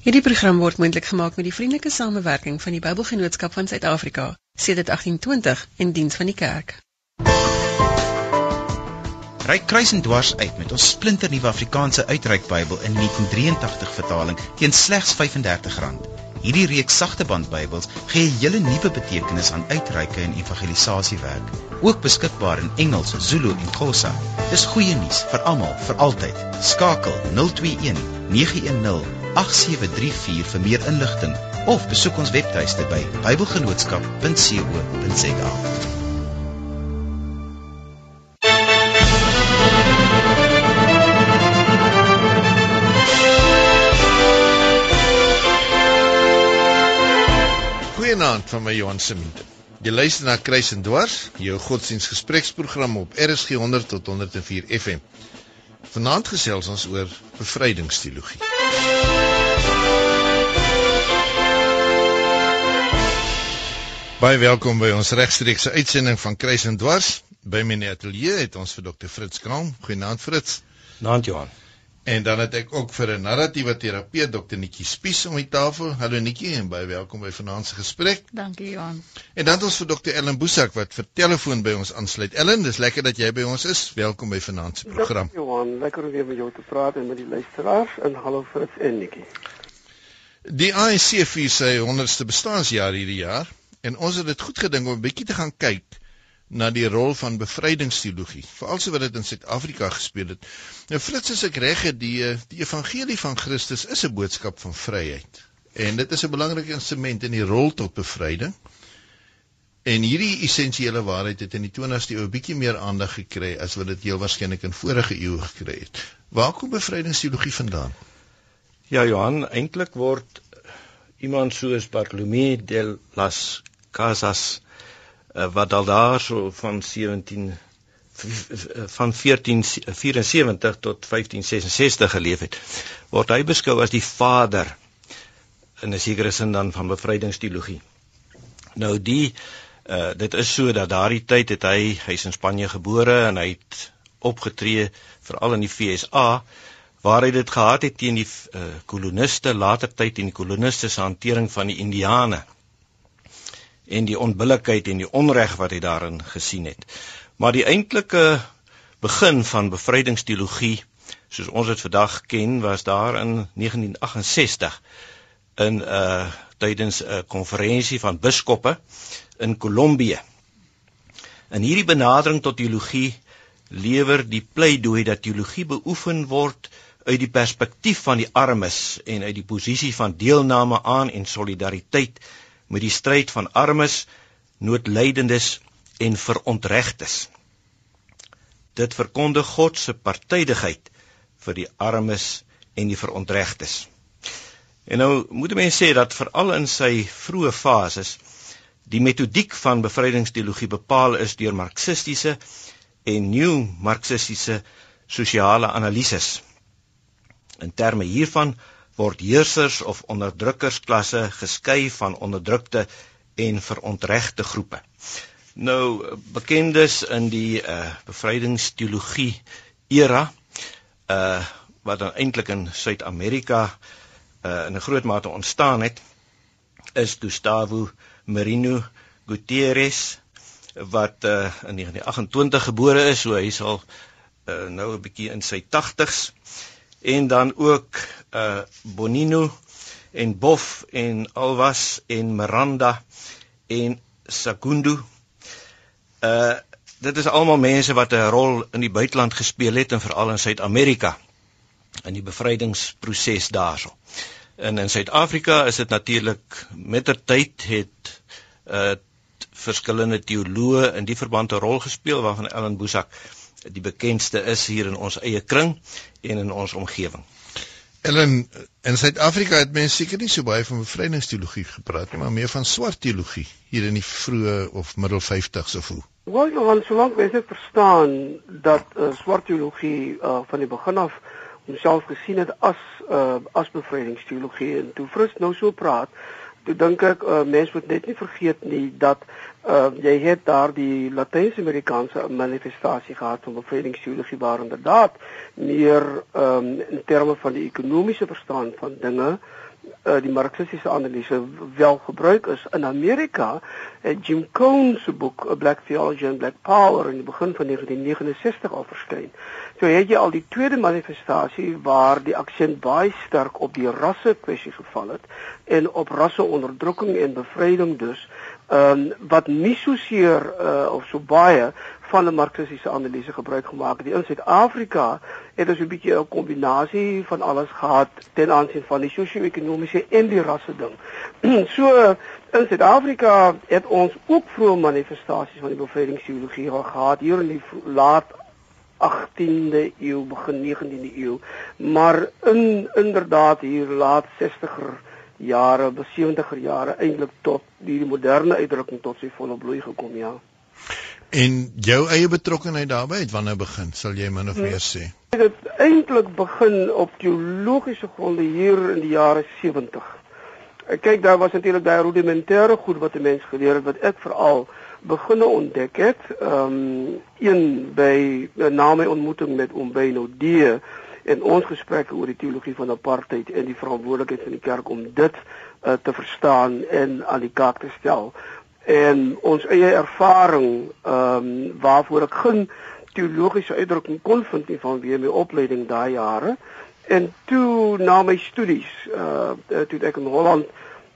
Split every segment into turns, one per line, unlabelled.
Hierdie program word moontlik gemaak met die vriendelike samewerking van die Bybelgenootskap van Suid-Afrika, sedert 1820 in diens van die kerk.
Ryk kruis en dwars uit met ons splinternuwe Afrikaanse uitreik Bybel in 1983 vertaling teen slegs R35. Hierdie reeks sagte band Bybels gee 'n hele nuwe betekenis aan uitreike en evangelisasiewerk. Ook beskikbaar in Engels, Zulu en Xhosa. Dis goeie nuus vir almal, vir altyd. Skakel 021 910 8734 vir meer inligting of besoek ons webtuiste by bybelgenootskap.co.za.
Goeienaand van my Johan Semente. Jy luister na Kruis en Dwars, jou godsdiensgespreksprogram op RSG 100 tot 104 FM. Vanaand gesels ons oor bevrydingsteologie. Baie welkom by ons regstreekse uitsending van Kruis en Dwars. By my ateljee het ons vir Dr. Fritz Kraam. Goeienaand Fritz.
Naand Johan.
En dan het ek ook vir 'n narratiewe terapeut Dr. Netjie Spies om die tafel. Hallo Netjie en baie welkom by vanaand se gesprek.
Dankie Johan.
En dan het ons vir Dr. Ellen Boesak wat vir telefoon by ons aansluit. Ellen, dis lekker dat jy by ons is. Welkom by vanaand se program.
Dankie Johan, lekker om weer met jou te praat en met die luisteraars. En hallo Fritz en Netjie.
Die ANC vier sy 100ste bestaanjaar hierdie jaar en ons het dit goed gedink om 'n bietjie te gaan kyk na die rol van bevrydingsteologie, veral so wat dit in Suid-Afrika gespeel het. Nou Fritz, as ek reg het, die die evangelie van Christus is 'n boodskap van vryheid. En dit is 'n belangrike instrument in die rol tot bevryding. En hierdie essensiële waarheid het in die 20ste eeu 'n bietjie meer aandag gekry as wat dit heel waarskynlik in vorige eeue gekry het. Waar kom bevrydingsteologie vandaan?
Ja, Johan, eintlik word iemand soos Bartolomé de las Casas uh, wat al daar so van 17 van 1474 tot 1566 geleef het word hy beskou as die vader in 'n sekere sin dan van bevrydingsteologie. Nou die uh, dit is so dat daardie tyd het hy hy's in Spanje gebore en hy het opgetree veral in die FSA waar hy dit gehad het teen die uh, koloniste later tyd in die koloniste se hantering van die indiane en die onbillikheid en die onreg wat hy daarin gesien het. Maar die eintlike begin van bevrydingsteologie soos ons dit vandag ken was daar in 1968 in 'n uh, tydens 'n konferensie van biskoppe in Kolombie. In hierdie benadering tot teologie lewer die pleidooi dat teologie beoefen word uit die perspektief van die armes en uit die posisie van deelname aan en solidariteit met die stryd van armes, noodlydendes en verontregtes. Dit verkondig God se partydigheid vir die armes en die verontregtes. En nou moet mense sê dat veral in sy vroeë fases die metodiek van bevrydingsteologie bepaal is deur marxistiese en nuwe marxistiese sosiale analises. In terme hiervan word heersers of onderdrukkersklasse geskei van onderdrukte en verontregte groepe. Nou bekendes in die uh bevrydingsteologie era uh wat dan eintlik in Suid-Amerika uh in 'n groot mate ontstaan het is Gustavo Merino Gutierrez wat uh in 1928 gebore is, so hy sal uh nou 'n bietjie in sy 80's en dan ook uh Bonino en Bof en Alwas en Miranda en Sagundu. Uh dit is almal mense wat 'n rol in die buiteland gespeel het en veral in Suid-Amerika in die bevrydingsproses daarso. En in Suid-Afrika is dit natuurlik mettertyd het uh verskillende teoloë in die verband 'n rol gespeel waarvan Ellen Boesak die bekendste is hier in ons eie kring en in ons omgewing.
Ellen, in Suid-Afrika het mense seker nie so baie van bevrydingsteologie gepraat nie, maar meer van swart teologie hier in die vroeë of middel 50s of hoe.
Wel, Johan, solank mense verstaan dat uh, swart teologie uh, van die begin af homself gesien het as uh, as bevrydingsteologie en toe Frits nou so praat, dink ek uh, mense moet net nie vergeet nie dat uh, jy het daar die Latyn-Amerikaanse manifestasie gehad van bevrydingstheologie waar inderdaad meer um, in terme van die ekonomiese verstaan van dinge uh, die marxistiese analise wel gebruik is in Amerika het Jim Cohn se boek A Black Theology and Black Power in die begin van 1969 al verskyn. So het jy al die tweede manifestasie waar die aksent baie sterk op die rasse kwessie geval het en op rasseonderdrukking en bevryding dus ehm um, wat nie so seer uh, of so baie van 'n marxistiese analise gebruik gemaak het. In Suid-Afrika het ons 'n bietjie 'n kombinasie van alles gehad ten aansien van die sosio-ekonomiese en die rasse ding. so in Suid-Afrika het ons ook vroeë manifestasies van die bevrydingsteologie gehad hier in die laat 18de eeu begin 19de eeu maar in inderdaad hier laat 60er jare, 70er jare eintlik tot die moderne uitdrukking tot sy volle bloei gekom ja.
En jou eie betrokkeheid daarbey het wanneer begin, sal jy min of nee. meer sê?
Dit het eintlik begin op teologiese gronde hier in die jare 70. Ek kyk daar was natuurlik daai rudimentêre goed wat 'n mens geleer het wat ek veral beginne ontdek het. Ehm um, een by na my ontmoeting met Ombeno D en ons gesprekke oor die teologie van apartheid en die verantwoordelikheid van die kerk om dit uh, te verstaan en aan die kaak te stel. En ons eie ervaring ehm um, waarvoor ek geen teologiese uitdrukking kon vind nie van wie my opleiding daai jare. En toe na my studies uh toe ek in Holland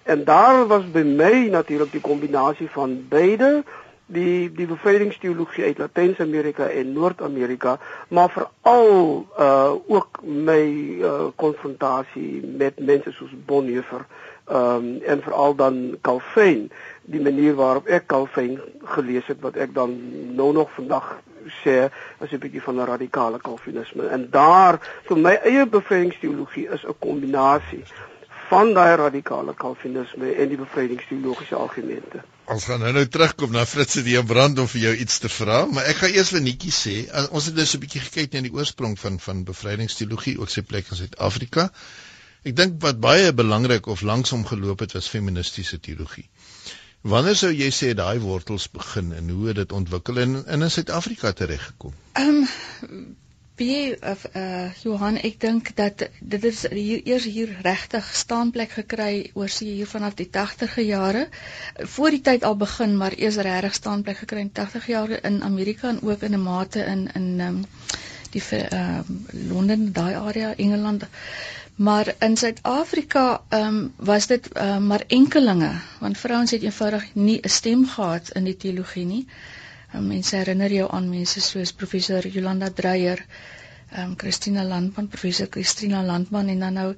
en daar was by my natuurlik die kombinasie van beide die die bevrydingsteologie uit Latyn-Amerika en Noord-Amerika maar veral uh ook my uh konfrontasie met mense soos Bonhoeffer um, en veral dan Calvin die manier waarop ek Calvin gelees het wat ek dan nou nog vandag sê as 'n bietjie van 'n radikale Calvinisme. En daar vir my eie bevrydingsteologie is 'n kombinasie van daai radikale Calvinisme en die bevrydingsteologiese argumente.
Ons gaan nou nou terugkom na Fritz die brand om vir jou iets te vra, maar ek gaan eers vir Nikkie sê, ons het dus 'n bietjie gekyk na die oorsprong van van bevrydingsteologie ook sy plek in Suid-Afrika. Ek dink wat baie belangrik of langsom geloop het was feministiese teologie. Wanneer sou jy sê daai wortels begin en hoe het dit ontwikkel en in Suid-Afrika tereggekom?
Ehm um, wie of uh, uh Johan, ek dink dat dit is hier eers hier regtig staanplek gekry oor sy hier vanaf die 80e jare. Voor die tyd al begin, maar eers regtig staanplek gekry in 80 jare in Amerika en ook in 'n mate in in um, die um, Londen, daai area, Engeland. Maar in Suid-Afrika um, was dit uh, maar enkelinge want vrouens het eenvoudig nie 'n stem gehad in die teologie nie. Um, mense herinner jou aan mense soos professor Jolanda Dreyer, ehm um, Christina Landman, professor Christina Landman en dan nou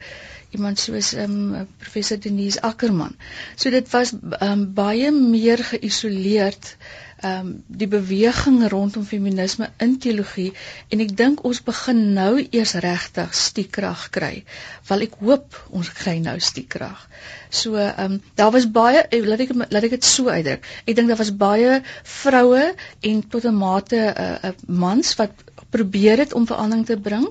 iemand soos ehm um, professor Denise Ackerman. So dit was ehm um, baie meer geïsoleerd ehm um, die beweging rondom feminisme in teologie en ek dink ons begin nou eers regtig stiekrag kry. Wel ek hoop ons kry nou stiekrag. So ehm um, daar was baie eh, laat ek laat ek dit so uitdruk. Ek dink daar was baie vroue en tot 'n mate 'n uh, uh, mans wat probeer het om verandering te bring.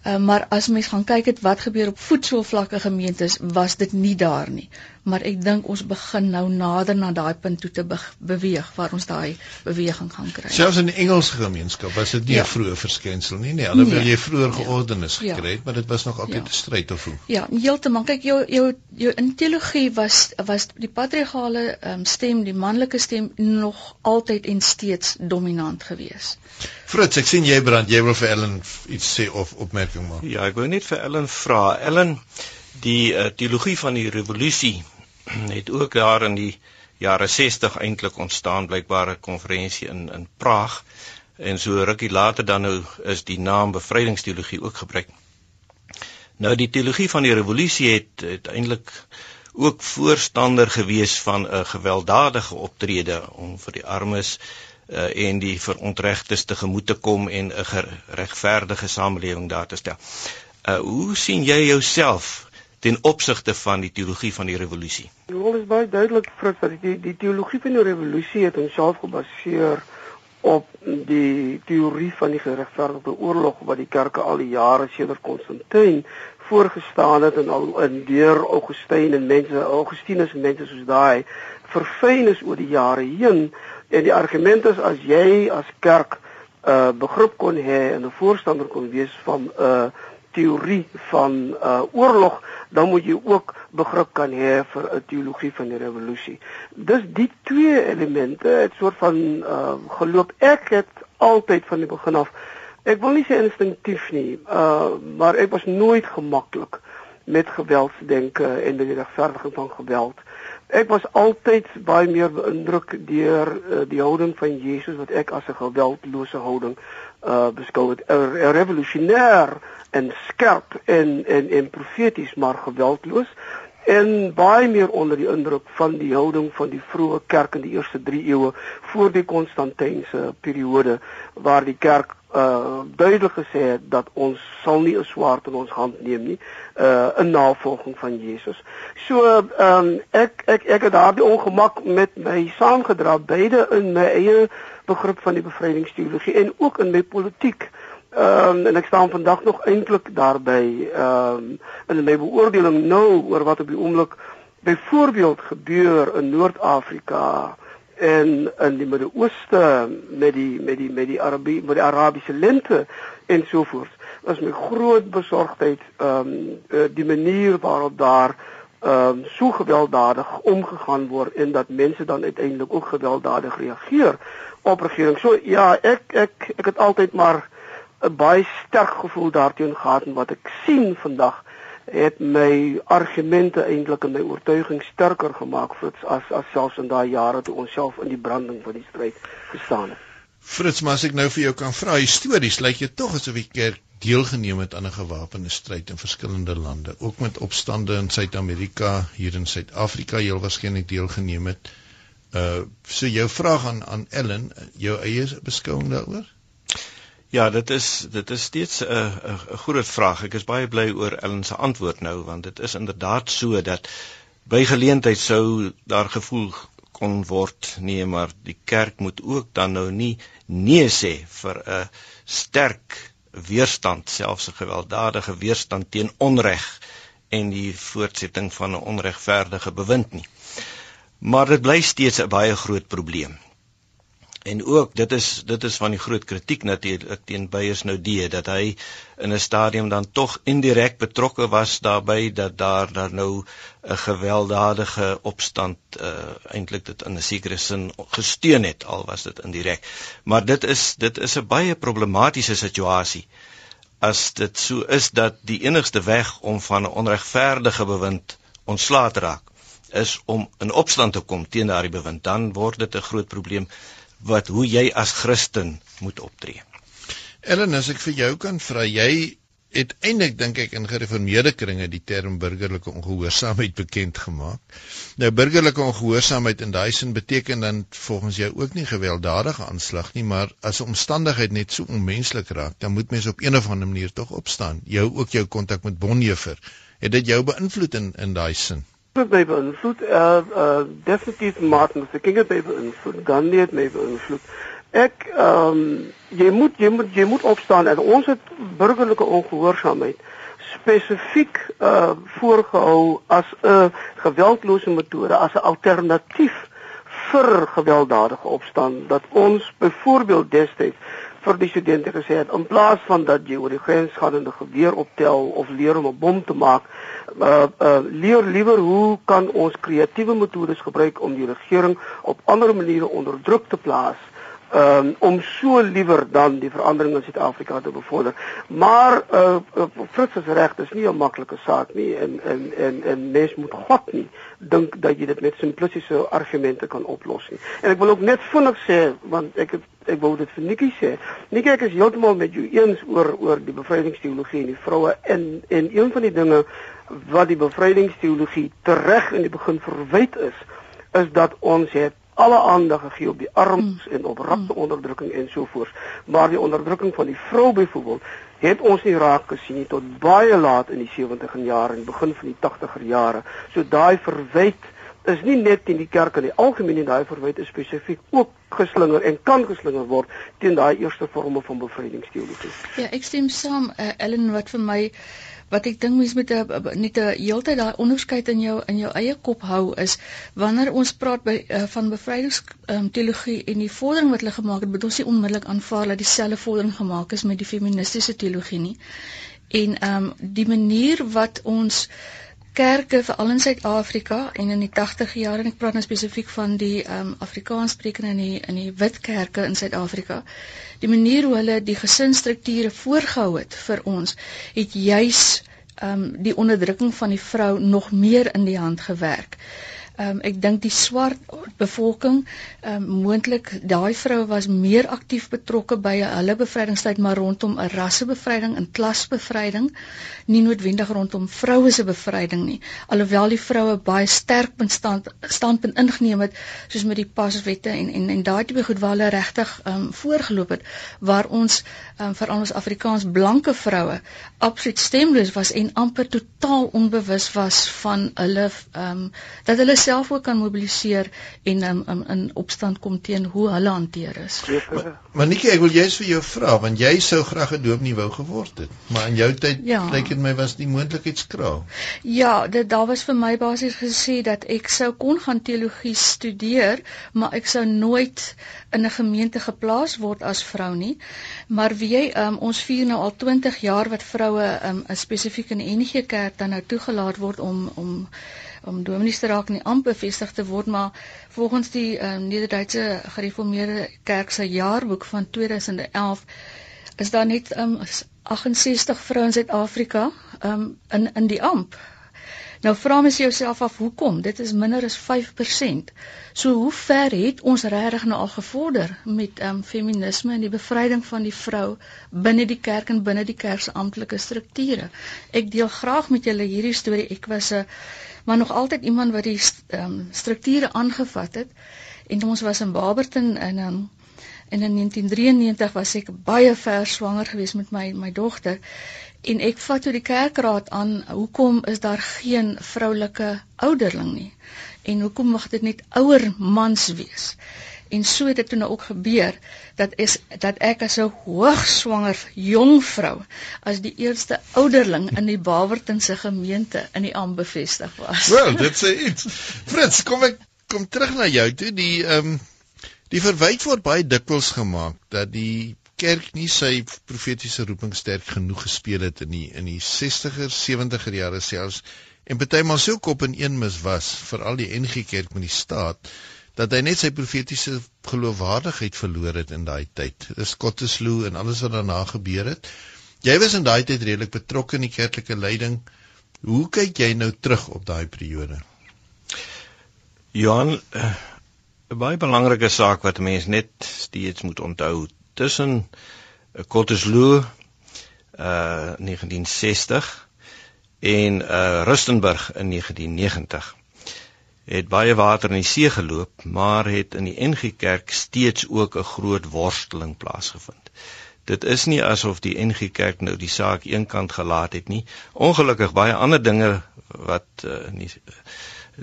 Uh, maar as mens gaan kyk het wat gebeur op voetsoolvlakke gemeentes, was dit nie daar nie. Maar ek dink ons begin nou nader na daai punt toe te be beweeg waar ons daai beweging gaan kry.
Selfs in die Engelse gemeenskap was dit nie 'n ja. vroeë verskynsel nie, nee. Alhoewel nee. jy vroeër geordenis ja. gekry het, maar dit was nog altyd 'n ja. stryd of hoe.
Ja, heeltemal. Kyk jou jou jou in teologie was was die patriargale um, stem, die manlike stem nog altyd en steeds dominant geweest.
Fritz, ek sien jy brand, jy wil vir Ellen iets sê of opmerk opmerking maak.
Ja, ek wou net vir Ellen vra. Ellen, die uh, teologie van die revolusie het ook daar in die jare 60 eintlik ontstaan, blykbaar 'n konferensie in in Praag. En so rukkie later dan nou is die naam bevrydingsteologie ook gebruik. Nou die teologie van die revolusie het uiteindelik ook voorstander gewees van 'n gewelddadige optrede om vir die armes uh, en die verontregtes te gemoed te kom en 'n geregverdige samelewing daar te stel. Uh hoe sien jy jouself ten opsigte van die teologie van die revolusie?
Die rol is baie duidelik vir dat die die teologie van die revolusie het homself gebaseer op die teorie van die geregverdigde oorlog wat die kerke al die jare sedert Konstantin voorgestaan het en al in deur Augustyn en mense Augustinus en mense soos daai verfyn is oor die jare heen En die argument is as jy as kerk 'n uh, begrip kon hê en 'n voorstander kon wees van 'n uh, teorie van uh oorlog, dan moet jy ook begrip kan hê vir 'n teologie van die revolusie. Dis die twee elemente, 'n soort van uh geloop. Ek het altyd van die begin af ek wil nie sê instinktief nie, uh maar ek was nooit gemaklik met geweldsdenke en die regverdiging van geweld. Ek was altyd baie meer beïndruk deur uh, die houding van Jesus wat ek as 'n geweldlose houding uh beskou het. 'n revolusionêr en skerp en en en profeties maar geweldloos en baie meer onder die indruk van die houding van die vroeë kerk in die eerste 3 eeue voor die Konstantynse periode waar die kerk uh duidelik gesê het dat ons sal nie 'n swaard in ons hand neem nie uh in navolging van Jesus. So ehm um, ek ek ek het daardie ongemak met my saamgedra beide in my eie begrip van die bevrydingsteologie en ook in my politiek. Ehm um, en ek staan vandag nog eintlik daarby ehm um, in my beoordeling nou oor wat op die oomblik byvoorbeeld gebeur in Noord-Afrika en in die Midde-Ooste met die met die met die Arabie met die Arabiese lente en so voort. Was my groot besorgdheid ehm um, die manier waarop daar ehm um, so gewelddadig omgegaan word en dat mense dan uiteindelik ook gewelddadig reageer op regering. So ja, ek ek ek het altyd maar 'n baie sterk gevoel daarteenoor gehad en wat ek sien vandag het my argumente eintlik en my oortuiging sterker gemaak Frits as as selfs in daai jare toe ons self in die branding van die stryd gestaan het.
Frits, maar as ek nou vir jou kan vra, histories lyk jy tog asof die kerk deelgeneem het aan 'n gewapende stryd in verskillende lande, ook met opstande in Suid-Amerika, hier in Suid-Afrika, jy waarskynlik deelgeneem het. Uh so jou vraag aan aan Ellen, jou eie beskouing daaroor?
Ja, dit is dit is steeds 'n 'n groot vraag. Ek is baie bly oor Ellen se antwoord nou want dit is inderdaad so dat by geleentheid sou daar gevoel kon word nee, maar die kerk moet ook dan nou nie nee sê vir 'n sterk weerstand, selfs 'n gewelddadige weerstand teen onreg en die voortsetting van 'n onregverdige bewind nie. Maar dit bly steeds 'n baie groot probleem. En ook dit is dit is van die groot kritiek natuurlik teen Beyers nou die dat hy in 'n stadium dan tog indirek betrokke was daarbey dat daar daar nou 'n gewelddadige opstand uh, eintlik dit in 'n sekere sin gesteun het al was dit indirek. Maar dit is dit is 'n baie problematiese situasie as dit so is dat die enigste weg om van 'n onregverdige bewind ontslae te raak is om in opstand te kom teen daardie bewind dan word dit 'n groot probleem wat hoe jy as Christen moet optree.
Ellen, as ek vir jou kan vra, jy het eintlik dink ek in gereformeerde kringe die term burgerlike ongehoorsaamheid bekend gemaak. Nou burgerlike ongehoorsaamheid in daai sin beteken dan volgens jou ook nie gewelddadige aanslag nie, maar as 'n omstandigheid net so onmenslik raak, dan moet mens op een of ander manier tog opstaan. Jou ook jou kontak met Bonhoeffer. Het dit jou beïnvloed in in daai sin?
Het my beïnvloed. Uh uh definitief Martin Luther King het my beïnvloed. Gandhi het my beïnvloed. Ek ehm um, jy moet jy moet jy moet opstaan en ons het burgerlike ongehoorsaamheid spesifiek uh voorgehou as 'n geweldlose metode as 'n alternatief vir gewelddadige opstand dat ons byvoorbeeld destyds vir die studente gesê het in plaas van dat jy oor die grens gaan en 'n geweer optel of leer om 'n bom te maak, uh, uh, leer liewer hoe kan ons kreatiewe metodes gebruik om die regering op ander maniere onder druk te plaas um, om so liewer dan die verandering in Suid-Afrika te bevorder. Maar uh, uh, Fritz is reg, dit is nie 'n maklike saak nie en en en en mens moet God nie dink dat jy dit met simplistiese argumente kan oplos nie. En ek wil ook net vinnig sê want ek het, ek wou dit vir Nikki sê. Nikki ek is heeltemal met jou eens oor oor die bevrydingsteologie en die vroue en en een van die dinge wat die bevrydingsteologie tereg in die begin verwyd is is dat ons het alle aandag gegee op die arms mm. en op rapte mm. onderdrukking en so voort. Maar die onderdrukking van die vrou byvoorbeeld het ons nie raak gesien nie tot baie laat in die 70er jare en begin van die 80er jare. So daai verwyte is nie net teen die kerk in die algemeen nie, daai verwyte is spesifiek ook geslinger en kan geslinger word teen daai eerste vorme van bevrydingsteologie.
Ja, ek stem saam uh, Ellen wat vir my wat ek dink mens moet net 'n heeltyd daai onderskeid in jou in jou eie kop hou is wanneer ons praat by uh, van bevrydings um, teologie en die vordering wat hulle gemaak het, moet ons nie onmiddellik aanvaar dat dieselfde vordering gemaak is met die feministiese teologie nie. En ehm um, die manier wat ons kerke veral in Suid-Afrika en in die 80 jaar en ek praat nou spesifiek van die ehm um, Afrikaanssprekende in die in die wit kerke in Suid-Afrika. Die manier hoe hulle die gesinsstrukture voorgehou het vir ons het juis ehm um, die onderdrukking van die vrou nog meer in die hand gewerk. Ehm um, ek dink die swart bevolking ehm um, moontlik daai vroue was meer aktief betrokke by hulle bevrydingstyd maar rondom 'n rassebevryding en klasbevryding nie noodwendig rondom vroue se bevryding nie. Alhoewel die vroue baie sterk bestand standpunt ingeneem het soos met die paswette en en en daai tipe goed waar hulle regtig ehm um, voorgeloop het waar ons ehm um, veral ons Afrikaans blanke vroue absoluut stemloos was en amper totaal onbewus was van hulle ehm um, dat hulle self ook kan mobiliseer en um, um, in opstand kom teen hoe hulle hanteer is.
Maar Nikki, ek wil jous vir jou vra want jy sou graag 'n doop nie wou geword het, maar in jou tyd ja. lyk dit my was die moontlikheid skraal.
Ja, dit daar was vir my basies gesê dat ek sou kon gaan teologie studeer, maar ek sou nooit in 'n gemeente geplaas word as vrou nie. Maar wie jy um, ons vier nou al 20 jaar wat vroue um, spesifiek in die NG Kerk dan nou toegelaat word om om om dominees te raak en die amp bevestig te word, maar volgens die um, Nederduitse Gereformeerde Kerk se jaarboek van 2011 is daar net um, 68 vrouens in Suid-Afrika um, in in die amp. Nou vra mens jouself af hoekom? Dit is minder as 5%. So hoe ver het ons regtig nou al gevorder met um feminisme en die bevryding van die vrou binne die kerk en binne die kerk se amptelike strukture? Ek deel graag met julle hierdie storie. Ek was 'n maar nog altyd iemand wat die um, strukture aangevat het. En ons was in Barberton in um, en in 1993 was ek baie ver swanger geweest met my my dogter en ek vat toe die kerkraad aan hoekom is daar geen vroulike ouderling nie? En hoekom mag dit net ouer mans wees en so het dit toe nou ook gebeur dat is dat ek as 'n hoogswanger jong vrou as die eerste ouderling in die Bawertonse gemeente in die am bevestig was.
Wel, dit sê iets. Frits, kom ek kom terug na jou toe. Die ehm um, die verwyte word baie dikwels gemaak dat die kerk nie sy profetiese roeping sterk genoeg gespeel het in die in die 60er, 70er jare selfs en partymal sou kop in een mis was, veral die NG Kerk met die staat dat hy net sy profetiese geloofwaardigheid verloor het in daai tyd. Dis Kottesloe en alles wat daarna gebeur het. Jy was in daai tyd redelik betrokke in die kerklike leiding. Hoe kyk jy nou terug op daai periode?
Johan, eh, 'n baie belangrike saak wat mense net steeds moet onthou. Tussen Kottesloe uh 1960 en uh Rustenburg in 1990 het baie water in die see geloop, maar het in die NG Kerk steeds ook 'n groot worsteling plaasgevind. Dit is nie asof die NG Kerk nou die saak eenkant gelaat het nie. Ongelukkig baie ander dinge wat uh, nie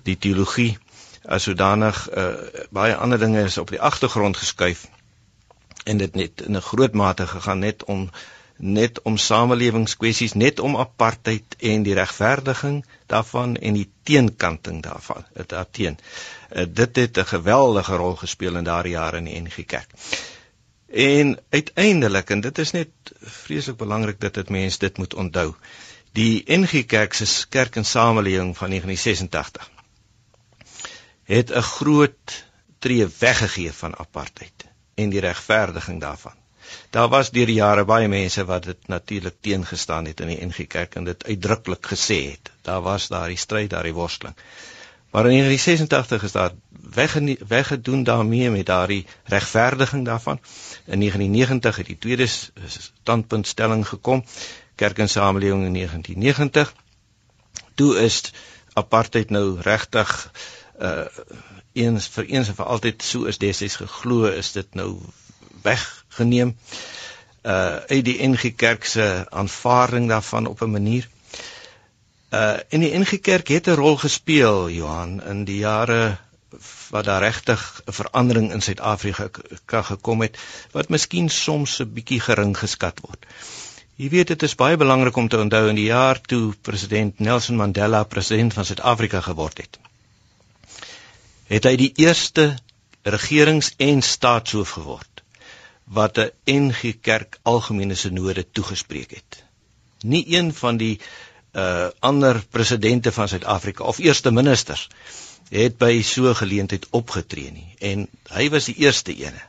die teologie as sodanig uh, baie ander dinge is op die agtergrond geskuif en dit net in 'n groot mate gegaan net om net om samelewingskwessies, net om apartheid en die regverdiging daarvan en die teenkanting daarvan, dit daarteen. Uh, dit het 'n geweldige rol gespeel in daardie jare in die NG Kerk. En uiteindelik en dit is net vreeslik belangrik dat dit mense dit moet onthou. Die NG Kerk se kerk en samelewing van 1986 het 'n groot tree weggegee van apartheid en die regverdiging daarvan. Daar was deur die jare baie mense wat dit natuurlik teengestaan het in die NG Kerk en dit uitdruklik gesê het. Daar was daardie stryd, daardie worsteling. Maar in 1986 is daar weggedoen daarmee met daardie regverdiging daarvan. In 1990 het die tweede standpuntstelling gekom, Kerk en Samelewing in 1990. Toe is apartheid nou regtig uh eens vir eens en vir altyd so is destyds geglo is dit nou weggeneem uh uit die NG Kerk se aanvaarding daarvan op 'n manier. Uh en die NG Kerk het 'n rol gespeel Johan in die jare wat daar regtig 'n verandering in Suid-Afrika gekom het wat miskien soms 'n bietjie gering geskat word. Jy weet dit is baie belangrik om te onthou in die jaar toe president Nelson Mandela president van Suid-Afrika geword het. Het hy die eerste regerings- en staatshoof geword wat 'n NG Kerk algemene sinode toegespreek het. Nie een van die uh ander presidente van Suid-Afrika of eerste ministers het by so 'n geleentheid opgetree nie en hy was die eerste ene.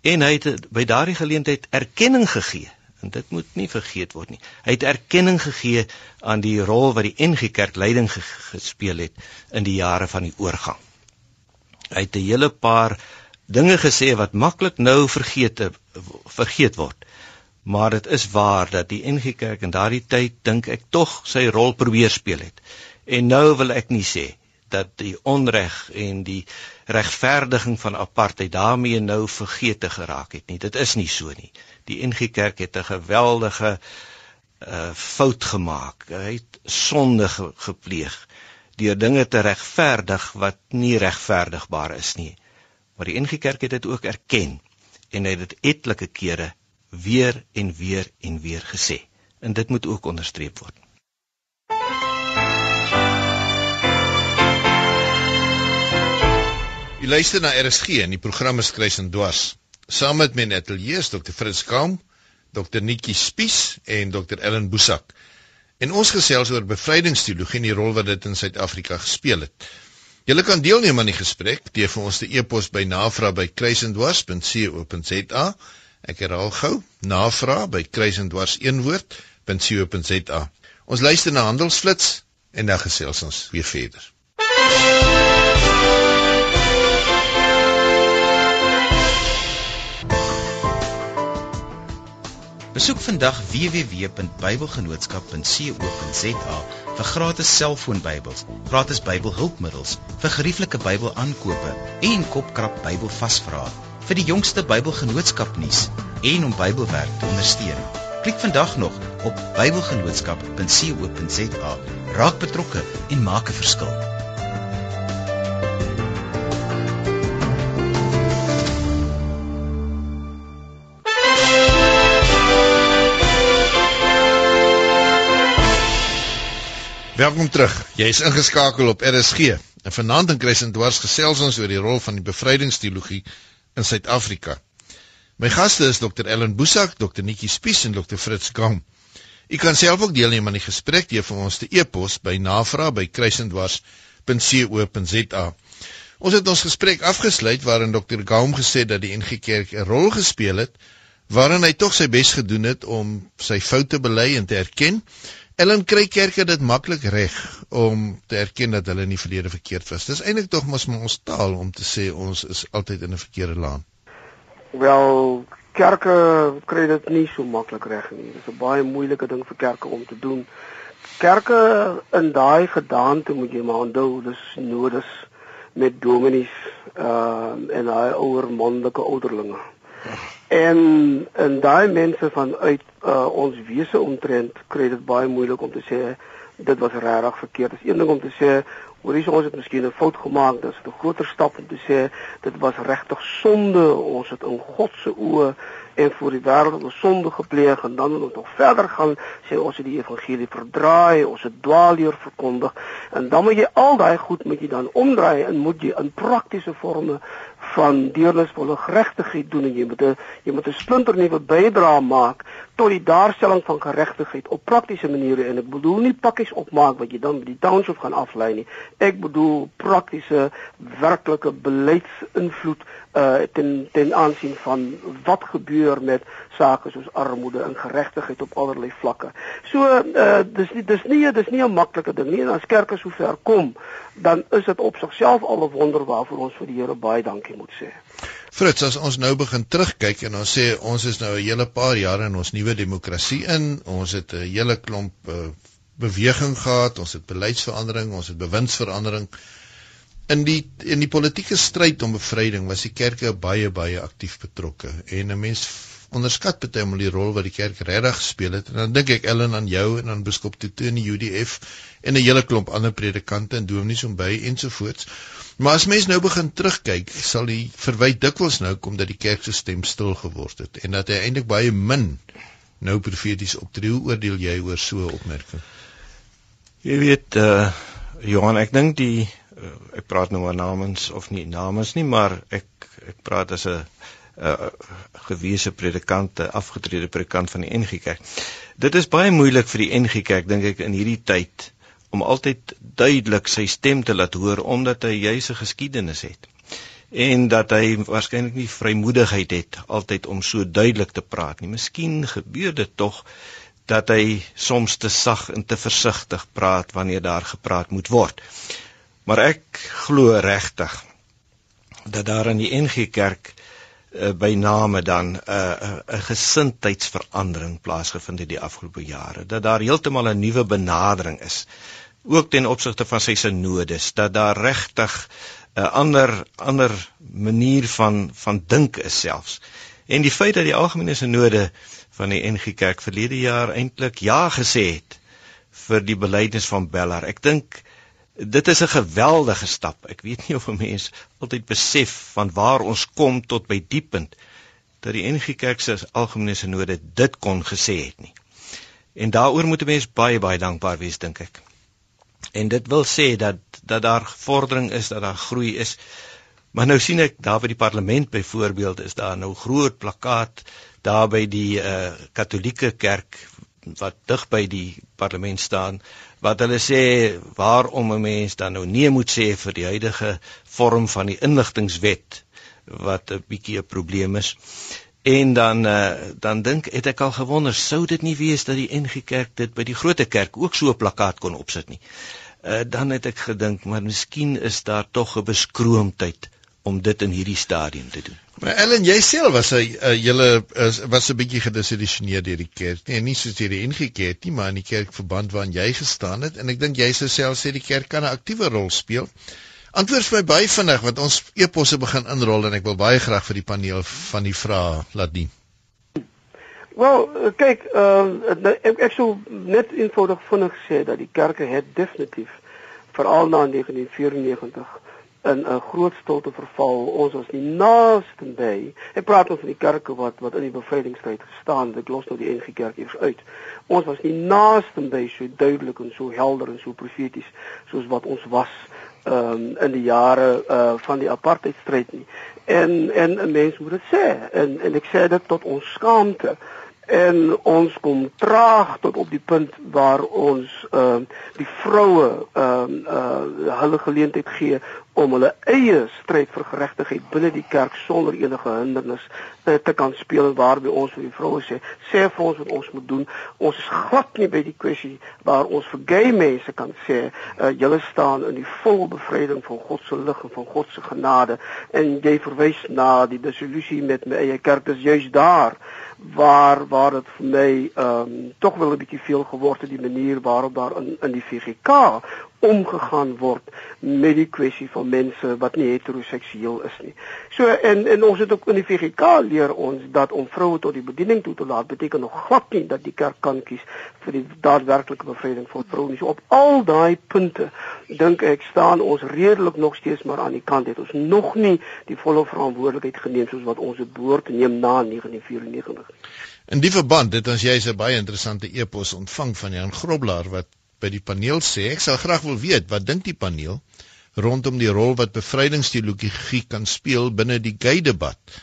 En hy het by daardie geleentheid erkenning gegee en dit moet nie vergeet word nie. Hy het erkenning gegee aan die rol wat die NG Kerk leiding gespeel het in die jare van die oorgang. Hy het 'n hele paar dinge gesê wat maklik nou vergeet vergeet word. Maar dit is waar dat die NG Kerk in daardie tyd dink ek tog sy rol probeer speel het. En nou wil ek nie sê dat die onreg en die regverdiging van apartheid daarmee nou vergeete geraak het nie. Dit is nie so nie. Die NG Kerk het 'n geweldige uh fout gemaak. Hy het sonde ge gepleeg deur dinge te regverdig wat nie regverdigbaar is nie. Maar die NG Kerk het dit ook erken en het dit etlike kere weer en weer en weer gesê. En dit moet ook onderstreep word.
Jy luister na RSG en die program is Kruis en Dwars. Saam met my ateljee is Dr. Fritz Kaum, Dr. Nikki Spies en Dr. Ellen Boesak. En ons gesels oor bevrydingsteologie en die rol wat dit in Suid-Afrika gespeel het. Julle kan deelneem aan die gesprek deur vir ons te e-pos by navra@kruisendwars.co.za. Ek herhaal gou, navra@kruisendwars1woord.co.za. Ons luister na Handelsflits en dan gesels ons weer verder.
Besoek vandag www.bybelgenootskap.co.za vir gratis selfoonbybels, gratis Bybelhulpmiddels, vir gerieflike Bybelaankope en kopkrap Bybelvasvrae, vir die jongste Bybelgenootskap nuus en om Bybelwerk te ondersteun. Klik vandag nog op bybelgenootskap.co.za. Raak betrokke en maak 'n verskil.
Welkom terug. Jy is ingeskakel op RSG. En vanaand in Kruisend Dwars gesels ons oor die rol van die bevrydingsteologie in Suid-Afrika. My gaste is Dr Ellen Boesak, Dr Nikki Spies en Dr Fritz Gam. U kan self ook deelneem aan die gesprek deur vir ons te e-pos by navraag@kruisendwars.co.za. Ons het ons gesprek afgesluit waarin Dr Gam gesê dat die NG Kerk 'n rol gespeel het waarin hy tog sy bes gedoen het om sy foute bely en te erken Ellen kry kerke dit maklik reg om te erken dat hulle in die verlede verkeerd was. Dis eintlik tog mos ons taal om te sê ons is altyd in 'n verkeerde laan.
Wel, kerke kry dit nie so maklik reg nie. Dit is 'n baie moeilike ding vir kerke om te doen. Kerke in daai gedaante moet jy maar onthou, dis nodes met dominees uh en daai ouer mondelike ouderlinge. En en daai mense vanuit uh, ons wese omtrent kry dit baie moeilik om te sê dit was regtig verkeerd. Dit is een ding om te sê hoor hier ons het miskien 'n fout gemaak, dis 'n groter stap om te sê dit was regtig sonde. Ons het in God se oë en voor die wêreld 'n sonde gepleeg en dan moet ons nog verder gaan sê ons het die evangelie verdraai, ons het dwaalleer verkondig en dan moet jy al daai goed moet jy dan omdraai en moet jy in praktiese forme van deernisvolle geregtigheid doen en jy moet 'n jy moet 'n splinternuwe bydrae maak tot die daarstelling van geregtigheid op praktiese maniere en ek bedoel nie pakkies opmaak wat jy dan by die township gaan aflei nie. Ek bedoel praktiese werklike beleidsinvloed uh ten ten aansien van wat gebeur met sake soos armoede en geregtigheid op allerlei vlakke. So uh dis nie dis nie dis nie 'n maklike ding nie en as kerke so ver kom, dan is dit op sigself al 'n wonder waarvoor ons vir die Here baie dankie moet sê.
Frits, as ons nou begin terugkyk en ons sê ons is nou 'n hele paar jare in ons nuwe demokrasie in, ons het 'n hele klomp uh, beweging gehad, ons het beleidsverandering, ons het bewindsverandering. In die in die politieke stryd om bevryding was die kerke baie baie aktief betrokke en 'n mens onderskat baie om die rol wat die kerk regtig gespeel het en dan dink ek Ellen aan jou en aan biskop Tutu in die UDF en 'n hele klomp ander predikante en dominees om by ensovoorts. Maar as mens nou begin terugkyk, sal die verwyd dikwels nou kom dat die kerk se stem stil geword het en dat hy eintlik baie min nou profeties optree. Hoe oordeel jy oor so 'n opmerking?
Jy weet uh Johan, ek dink die uh, ek praat nou maar namens of nie namens nie, maar ek ek praat as 'n uh, gewese predikant, afgetrede predikant van die NG Kerk. Dit is baie moeilik vir die NG Kerk dink ek in hierdie tyd om altyd duidelik sy stem te laat hoor omdat hy juis 'n geskiedenis het en dat hy waarskynlik nie vrymoedigheid het altyd om so duidelik te praat nie. Miskien gebeur dit tog dat hy soms te sag en te versigtig praat wanneer daar gepraat moet word. Maar ek glo regtig dat daar in die NG Kerk uh, by name dan 'n uh, 'n uh, gesindheidsverandering plaasgevind het die afgelope jare dat daar heeltemal 'n nuwe benadering is ook ten opsigte van sy synodes dat daar regtig 'n ander ander manier van van dink is selfs en die feit dat die algemene synode van die NG Kerk verlede jaar eintlik ja gesê het vir die belydenis van Bellar ek dink dit is 'n geweldige stap. Ek weet nie of 'n mens altyd besef van waar ons kom tot by die punt dat die NG Kerk se algemene sinode dit kon gesê het nie. En daaroor moet 'n mens baie baie dankbaar wees dink ek. En dit wil sê dat dat daar vordering is, dat daar groei is. Maar nou sien ek daar by die parlement byvoorbeeld is daar nou groot plakkaat daar by die uh Katolieke kerk wat dig by die parlement staan wat hulle sê waarom 'n mens dan nou nee moet sê vir die huidige vorm van die inligtingwet wat 'n bietjie 'n probleem is. En dan uh, dan dink het ek al gewonder sou dit nie wees dat die NG Kerk dit by die groot kerk ook so 'n plakkaat kon opsit nie. Uh, dan het ek gedink maar miskien is daar tog 'n beskroomdheid om dit in hierdie stadium te doen.
Maar Ellen, jy self was 'n julle was 'n bietjie gedisillusioneerd deur die kerk. Nee, nie soos hierdie ingekeerd nie, maar in die kerkverband waarin jy gestaan het en ek dink jy sou self sê die kerk kan 'n aktiewe rol speel. Antwoord vir my baie vinnig want ons eposse begin inrol en ek wil baie graag vir die paneel van die vrae laat dien.
Wel, kyk, uh, ek ek sou net eenvoudig vinnig sê dat die kerke het definitief veral na 1994 in 'n groot stilte verval. Ons was nie naaste by. Ek praat oor van die kerke wat wat in die bevrydingstyd gestaan het. Ek los nou die NG Kerk eers uit. Ons was nie naaste by so duidelik en so helder en so profeties soos wat ons was um, in die jare uh van die apartheidstryd nie. En en 'n mens moet dit sê en en ek sê dit tot ons skaamte en ons kom traag tot op die punt waar ons ehm uh, die vroue ehm uh, uh, hulle geleentheid gee om hulle eie stryd vir geregtigheid binne die kerk sonder enige hindernis uh, te kan speel en waarby ons vir die vroue sê sê vir ons wat ons moet doen. Ons is glad nie by die kwessie waar ons vir gay mense kan sê uh, julle staan in die volle bevryding van God se lig en van God se genade. En jy verwys na die disillusie met my eie kerk dis juis daar waar waar dit vir my ehm um, tog wel 'n bietjie veel geword het die manier waarop daar in in die VGK omgegaan word met die kwessie van mense wat nie heteroseksueel is nie. So en en ons het ook in die VGK leer ons dat om vroue tot die bediening toe te laat beteken nog glad nie dat die kerk kan kies vir die daadwerklike bevryding van vroue nie. So op al daai punte dink ek staan ons redelik nog steeds maar aan die kant het ons nog nie die volle verantwoordelikheid geneem soos wat ons dit behoort te neem na 1994.
In die verband het ons jy's 'n baie interessante e-pos ontvang van Jan Groblaar wat by die paneel sê ek sal graag wil weet wat dink die paneel rondom die rol wat bevrydingsteologie kan speel binne die gay debat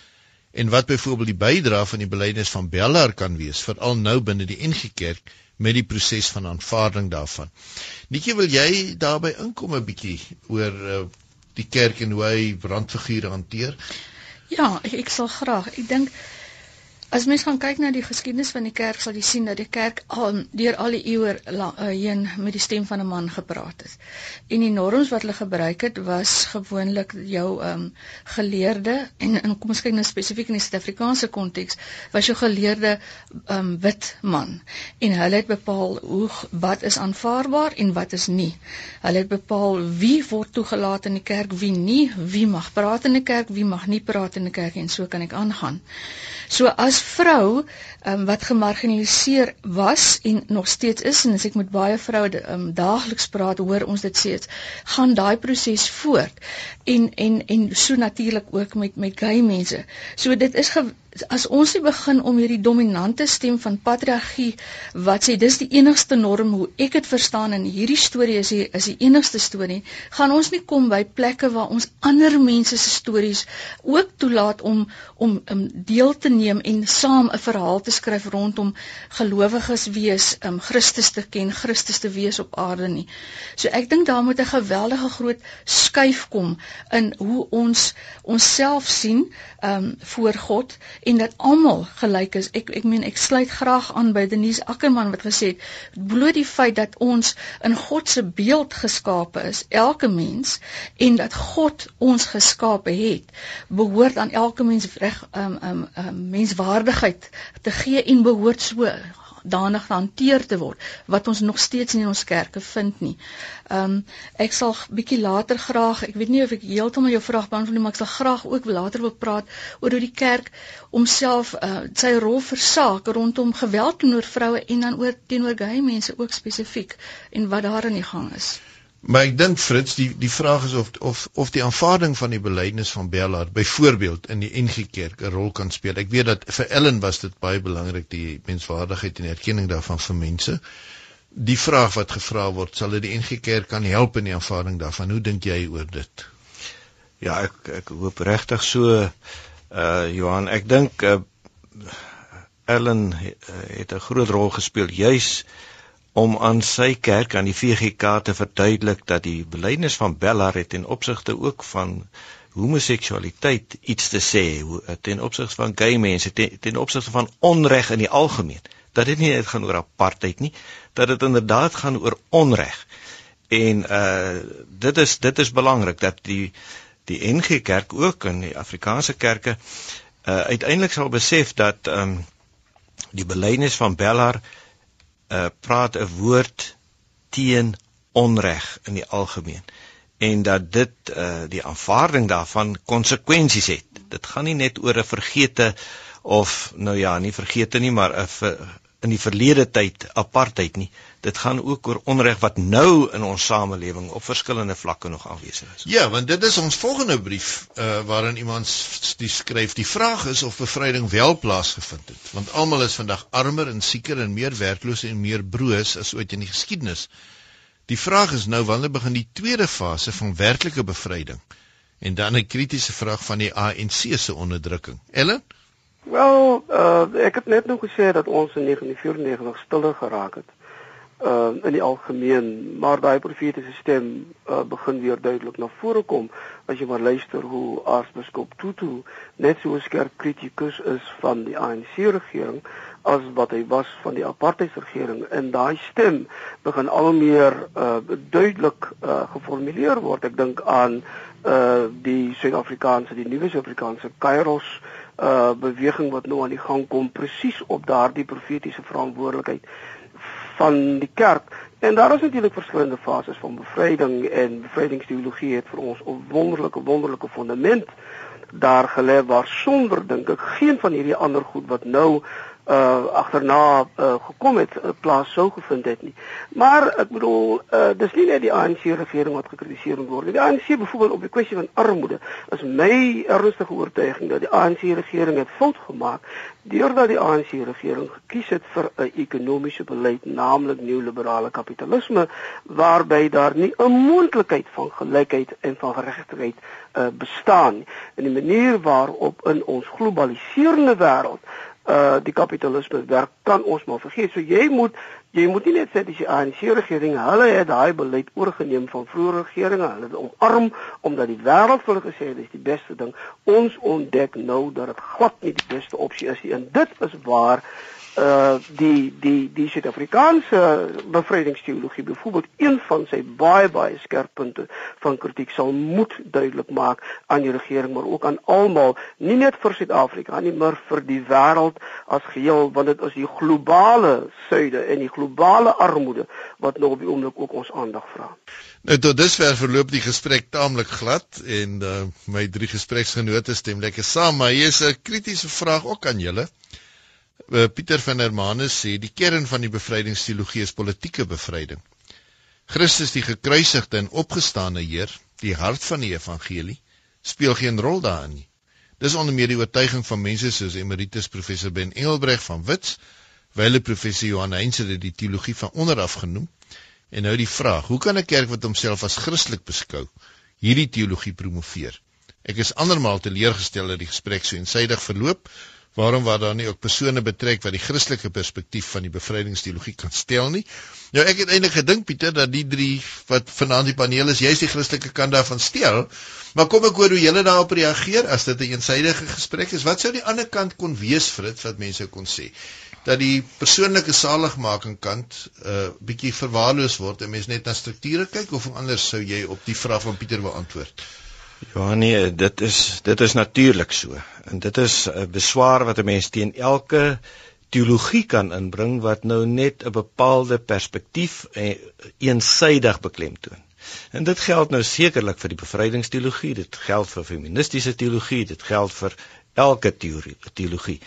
en wat byvoorbeeld die bydrae van die belydenis van Beller kan wees veral nou binne die NG Kerk met die proses van aanvaarding daarvan. Netjie wil jy daarby inkom 'n bietjie oor uh, die kerk en hoe hy brandfigure hanteer?
Ja, ek, ek sal graag. Ek dink As mens gaan kyk na die geskiedenis van die kerk, sal jy sien dat die kerk al deur al die eeue uh, heen met die stem van 'n man gepraat het. En die norms wat hulle gebruik het was gewoonlik jou um geleerde en in kom ons kyk nou spesifiek in die Suid-Afrikaanse konteks, was jou geleerde um wit man. En hulle het bepaal hoe wat is aanvaarbaar en wat is nie. Hulle het bepaal wie word toegelaat in die kerk, wie nie, wie mag praat in die kerk, wie mag nie praat in die kerk en so kan ek aangaan. So as vrou um, wat gemarginaliseer was en nog steeds is en as ek met baie vroue um, daagliks praat hoor ons dit sê gaan daai proses voort en en en so natuurlik ook met met gay mense. So dit is as ons nie begin om hierdie dominante stem van patriargie wat sê dis die enigste norm hoe ek dit verstaan en hierdie storie is die, is die enigste storie, gaan ons nie kom by plekke waar ons ander mense se stories ook toelaat om om um, deel te neem en saam 'n verhaal te skryf rondom gelowiges wees, um, Christus te ken, Christus te wees op aarde nie. So ek dink daar moet 'n geweldige groot skuif kom in hoe ons onsself sien um, voor God en dat almal gelyk is. Ek ek meen ek sluit graag aan by Denise Ackerman wat gesê het bloot die feit dat ons in God se beeld geskape is, elke mens en dat God ons geskape het, behoort aan elke mens reg um um, um menswaardigheid te gee en behoort so danig hanteer te word wat ons nog steeds nie in ons kerke vind nie. Ehm um, ek sal bietjie later graag, ek weet nie of ek heeltemal jou vraag beantwoord nie, maar ek sal graag ook later wil praat oor hoe die kerk homself uh, sy rol versaak rondom geweld teenoor vroue en dan oor teenoor gay mense ook spesifiek en wat daar aan die gang is.
Maar ek dink Fritz, die die vraag is of of of die aanvaarding van die belydenis van Bellard byvoorbeeld in die NG Kerk 'n rol kan speel. Ek weet dat vir Ellen was dit baie belangrik die menswaardigheid en erkenning daarvan vir mense. Die vraag wat gevra word, sal dit die NG Kerk kan help in die aanvaarding daarvan? Hoe dink jy oor dit?
Ja, ek ek hoop regtig so uh Johan, ek dink uh Ellen het 'n groot rol gespeel juis om aan sy kerk aan die VGK te verduidelik dat die belydenis van Bella het ten opsigte ook van homoseksualiteit iets te sê ten opsigte van gay mense ten, ten opsigte van onreg in die algemeen dat dit nie net gaan oor apartheid nie dat dit inderdaad gaan oor onreg. En uh dit is dit is belangrik dat die die NG Kerk ook in die Afrikaanse kerke uh uiteindelik sal besef dat um die belydenis van Bellar uh, praat 'n woord teen onreg in die algemeen en dat dit uh, die aanvaarding daarvan konsekwensies het. Dit gaan nie net oor 'n vergete of nou ja, nie vergete nie, maar 'n in die verlede tyd apartheid nie. Dit gaan ook oor onreg wat nou in ons samelewing op verskillende vlakke nog aanwesig is.
Ja, want dit is ons volgende brief uh, waarin iemand die skryf. Die vraag is of bevryding wel plaasgevind het, want almal is vandag armer en sieker en meer werkloos en meer broos as ooit in die geskiedenis. Die vraag is nou wanneer begin die tweede fase van werklike bevryding? En dan 'n kritiese vraag van die ANC se onderdrukking. Ellen?
Wel, uh, ek het net nog gesê dat ons in 1994 stiller geraak het. Uh in die algemeen, maar daai profetiese stem uh, begin weer duidelik na vore kom as jy maar luister hoe aartsbiskop Tutu net so skerp kritikus is van die ANC regering as wat hy was van die apartheidsregering en daai stem begin al meer uh duidelik uh geformuleer word. Ek dink aan uh die Suid-Afrikaanse, die nuwe Suid-Afrikaanse Kairos uh beweging wat nou aan die gang kom presies op daardie profetiese verantwoordelikheid van die kerk. En daar is natuurlik verskillende fases van bevryding en bevrydingsteologie het vir ons 'n wonderlike wonderlike fondament daar gelê waar sonder dink ek geen van hierdie ander goed wat nou uh agterna uh, gekom het uh, plaas sou gevind het nie. Maar ek bedoel uh dis nie net die ANC regering wat gekritiseer word nie. Die ANC byvoorbeeld op die kwessie van armoede is my ernstige oortuiging dat die ANC regering het fout gemaak deurdat die ANC regering gekies het vir 'n ekonomiese beleid, naamlik neoliberale kapitalisme waarby daar nie 'n moontlikheid van gelykheid en van geregtigheid uh bestaan nie. En die manier waarop in ons globaliserende wêreld uh die kapitalisme werk kan ons maar vergeet. So jy moet jy moet nie net sê dis die ANC regering, hulle het daai beleid oorgeneem van vroeë regeringe. Hulle het omarm omdat die wêreld vir hulle gesê het dis die beste ding. Ons ontdek nou dat dit glad nie die beste opsie is nie. En dit is waar uh die die die Suid-Afrikaanse bevrydingsteologie byvoorbeeld een van sy baie baie skerp punte van kritiek sal moet duidelik maak aan die regering maar ook aan almal nie net vir Suid-Afrika nie maar vir die wêreld as geheel want dit is die globale suide en die globale armoede wat nou op die oomblik ook ons aandag vra.
Nou tot dusver verloop die gesprek taamlik glad en uh, my drie gespreksgenote stem lekker saam maar hier is 'n kritiese vraag ook aan julle. Eh, Pieter van der Manus sê die kern van die bevrydingsteologie is politieke bevryding. Christus die gekruisigde en opgestane Heer, die hart van die evangelie, speel geen rol daarin nie. Dis onder meer die oortuiging van mense soos emeritus professor Ben Engelbreg van Wits, wyle professor Johan Heinz het die teologie van onderaf genoem. En nou die vraag, hoe kan 'n kerk wat homself as Christelik beskou, hierdie teologie promoveer? Ek is andermaal teleurgestel dat die gesprek so eensydig verloop. Waarom waar daar nie ook persone betrek wat die Christelike perspektief van die bevrydingsteologie kan stel nie? Nou ek het eintlik gedink Pieter dat die drie wat vanaand die paneel is, jy's die Christelike kant daarvan stel. Maar kom ek hoor hoe julle daarop reageer as dit 'n eensydige gesprek is. Wat sou die ander kant kon wees vir dit wat mense kon sê? Dat die persoonlike saligmaking kant 'n uh, bietjie verwaarloos word en mense net na strukture kyk of anders sou jy op die vraag van Pieter wil antwoord?
Ja nee, dit is dit is natuurlik so. En dit is 'n beswaar wat 'n mens teen elke teologie kan inbring wat nou net 'n bepaalde perspektief eensaidig beklemtoon. En dit geld nou sekerlik vir die bevrydingsteologie, dit geld vir feministiese teologie, dit geld vir elke teorie teologie.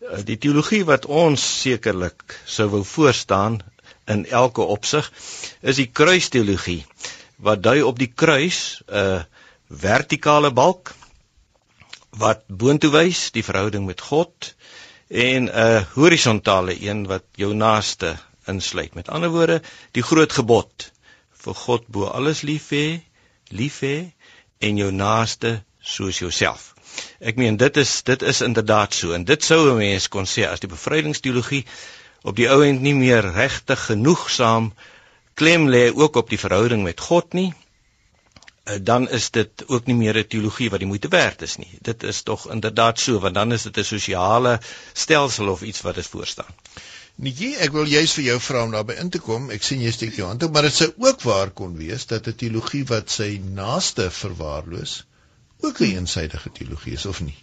Eh, die teologie wat ons sekerlik sou wou voorstaan in elke opsig is die kruisteologie wat dui op die kruis 'n uh, eh, vertikale balk wat boontoe wys die verhouding met God en 'n horisontale een wat jou naaste insluit. Met ander woorde, die groot gebod vir God bo alles lief hê, lief hê en jou naaste soos jouself. Ek meen dit is dit is inderdaad so en dit sou 'n mens kon sê as die bevrydingsteologie op die ou end nie meer regtig genoegsaam klem lê ook op die verhouding met God nie, dan is dit ook nie meer 'n teologie wat die moeite werd is nie. Dit is tog inderdaad so want dan is dit 'n sosiale stelsel of iets wat dit voorstaan.
Nee, ek wil juist vir jou vra om daarbey in te kom. Ek sien jy steek jou hand op, maar dit sou ook waar kon wees dat 'n teologie wat sy naaste verwaarloos ook 'n eensydige teologie is of nie?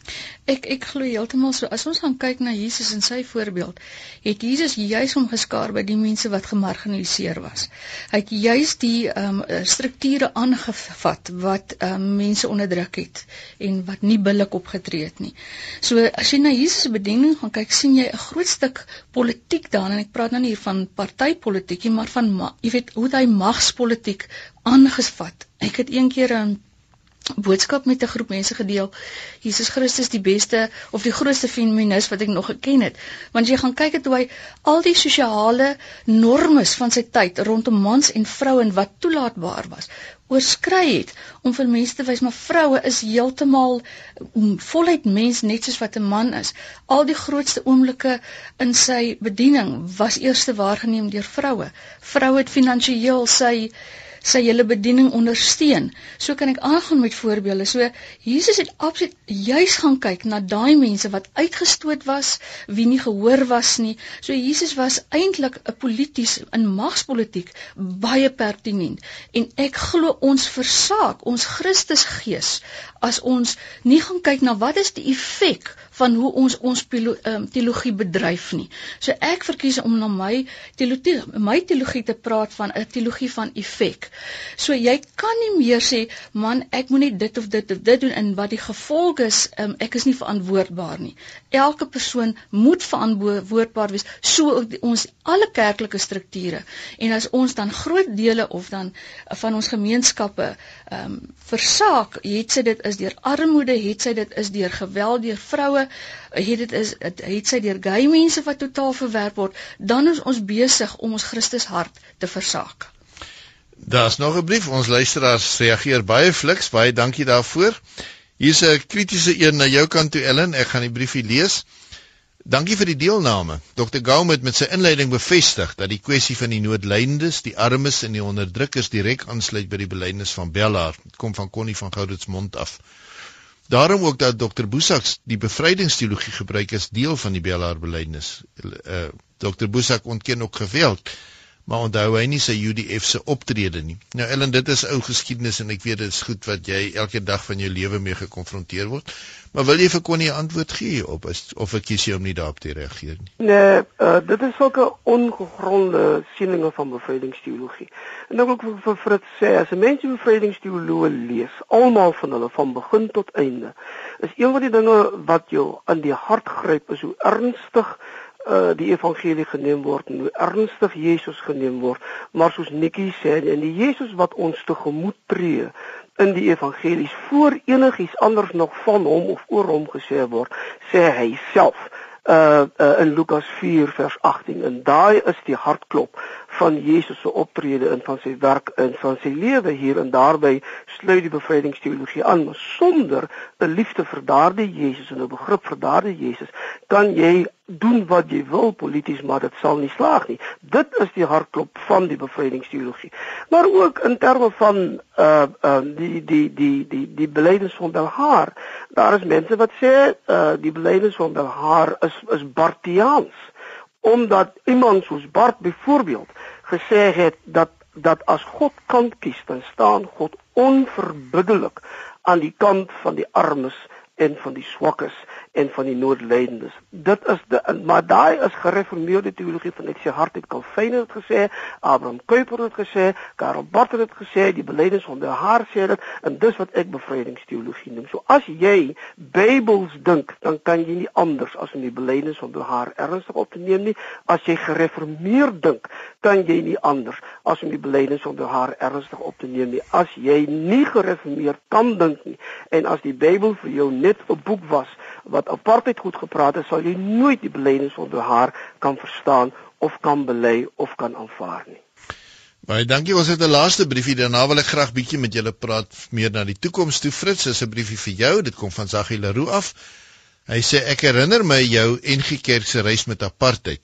Ek ek glo heeltemal so. As ons gaan kyk na Jesus en sy voorbeeld, het Jesus juis hom geskaar by die mense wat gemarginaliseer was. Hy het juis die ehm um, strukture aangevat wat ehm um, mense onderdruk het en wat nie billik opgetree het nie. So as jy na Jesus se bediening gaan kyk, sien jy 'n groot stuk politiek daarin en ek praat nou nie hier van partytetiek nie, maar van jy weet hoe hy magspolitiek aangevat. Ek het eendag boodskap met 'n groep mense gedeel. Jesus Christus die beste of die grootste feminis wat ek nog geken het. Want jy gaan kyk het hoe hy al die sosiale normes van sy tyd rondom mans en vroue wat toelaatbaar was, oorskry het om vir mense te wys maar vroue is heeltemal voluit mens net soos wat 'n man is. Al die grootste oomblikke in sy bediening was eers waargeneem deur vroue. Vroue het finansiëel sy sy hele bediening ondersteun. So kan ek aangaan met voorbeelde. So Jesus het absoluut juis gaan kyk na daai mense wat uitgestoot was, wie nie gehoor was nie. So Jesus was eintlik 'n polities in magspolitiek baie pertinent. En ek glo ons versaak ons Christusgees as ons nie gaan kyk na wat is die effek van hoe ons ons um, teologie bedryf nie. So ek verkies om na my teologie my teologie te praat van 'n teologie van effek. So jy kan nie meer sê man ek moet net dit of dit of dit doen en wat die gevolg is um, ek is nie verantwoordbaar nie. Elke persoon moet verantwoordbaar wees so ook die, ons alle kerklike strukture. En as ons dan groot dele of dan van ons gemeenskappe ehm um, versaak, het sy dit is deur armoede, het sy dit is deur geweld deur vroue, het dit is het, het sy deur gay mense wat totaal verwerp word, dan is ons besig om ons Christus hart te versaak.
Daar's nog 'n brief. Ons luisteraars reageer baie fliks. Baie dankie daarvoor. Hier's 'n kritiese een na jou kant toe Ellen. Ek gaan die briefie lees. Dankie vir die deelname. Dr. Gaume het met sy inleiding bevestig dat die kwessie van die noodlydendes, die armes en die onderdrukkers direk aansluit by die belydenis van Bellaar. Dit kom van Connie van Gouditsmond af. Daarom ook dat Dr. Boesak die bevrydingsteologie gebruik as deel van die Bellaar belydenis. Uh, Dr. Boesak ontken ook geweld, maar onthou hy nie sy UDF se optrede nie. Nou Ellen, dit is ou geskiedenis en ek weet dit is goed wat jy elke dag van jou lewe mee gekonfronteer word. Maar wil jy vir Connie 'n antwoord gee op is, of ek kies jy om nie daarop te reageer nie?
Nee, uh, dit is ook 'n ongegronde sieninge van bevrydingsteologie. En ook vir, vir Fritz sê as 'n mens bevrydingsteologie lees, almal van hulle van begin tot einde, is een van die dinge wat jou aan die hart gryp is hoe ernstig uh die evangelie geneem word en hoe ernstig Jesus geneem word. Maar soos Nikki sê en die Jesus wat ons tegemoet tree in die evangelies voor enigiets anders nog van hom of oor hom gesê word, sê hy self uh, uh in Lukas 4 vers 18 en daai is die hartklop van Jesus se optrede en van sy werk en van sy lewe hier en daarby sluit die bevrydingsteologie aan. Maar sonder 'n liefde vir daardie Jesus en 'n begrip vir daardie Jesus kan jy doen wat jy wil polities maar dit sal nie slaag nie. Dit is die hartklop van die bevrydingsteologie maar ook in terme van uh uh die die die die die belydenis van Belhar daar is mense wat sê uh die belydenis van Belhar is is Bartiaans omdat iemand soos Bart byvoorbeeld gesê het dat dat as God kant kies, dan staan God onverbiddelik aan die kant van die armes en van die swakkes en van die noodlydendes. Dit is de maar daai is gereformeerde teologie van ek sê hart het Calvin het gesê, Abraham Kuyper het gesê, Karl Barth het gesê, die belydenis van die haar sê dit en dis wat ek bevrydingsteologie noem. So as jy Bybels dink, dan kan jy nie anders as om die belydenis van die haar ernstig op te neem nie. As jy gereformeerd dink, kan jy nie anders as om die belydenis van die haar ernstig op te neem nie. As jy nie gereformeerd kan dink nie en as die Bybel vir jou net 'n boek was wat apartheid goed gepraat het, sal jy nooit die belydenis onder haar kan verstaan of kan bely of kan aanvaar nie.
Baie dankie. Ons het 'n laaste briefie. Daarna wil ek graag bietjie met julle praat meer na die toekoms toe. Fritz, is 'n briefie vir jou. Dit kom van Zagie Leroux af. Hy sê ek herinner my jou NG Kerk se reis met apartheid.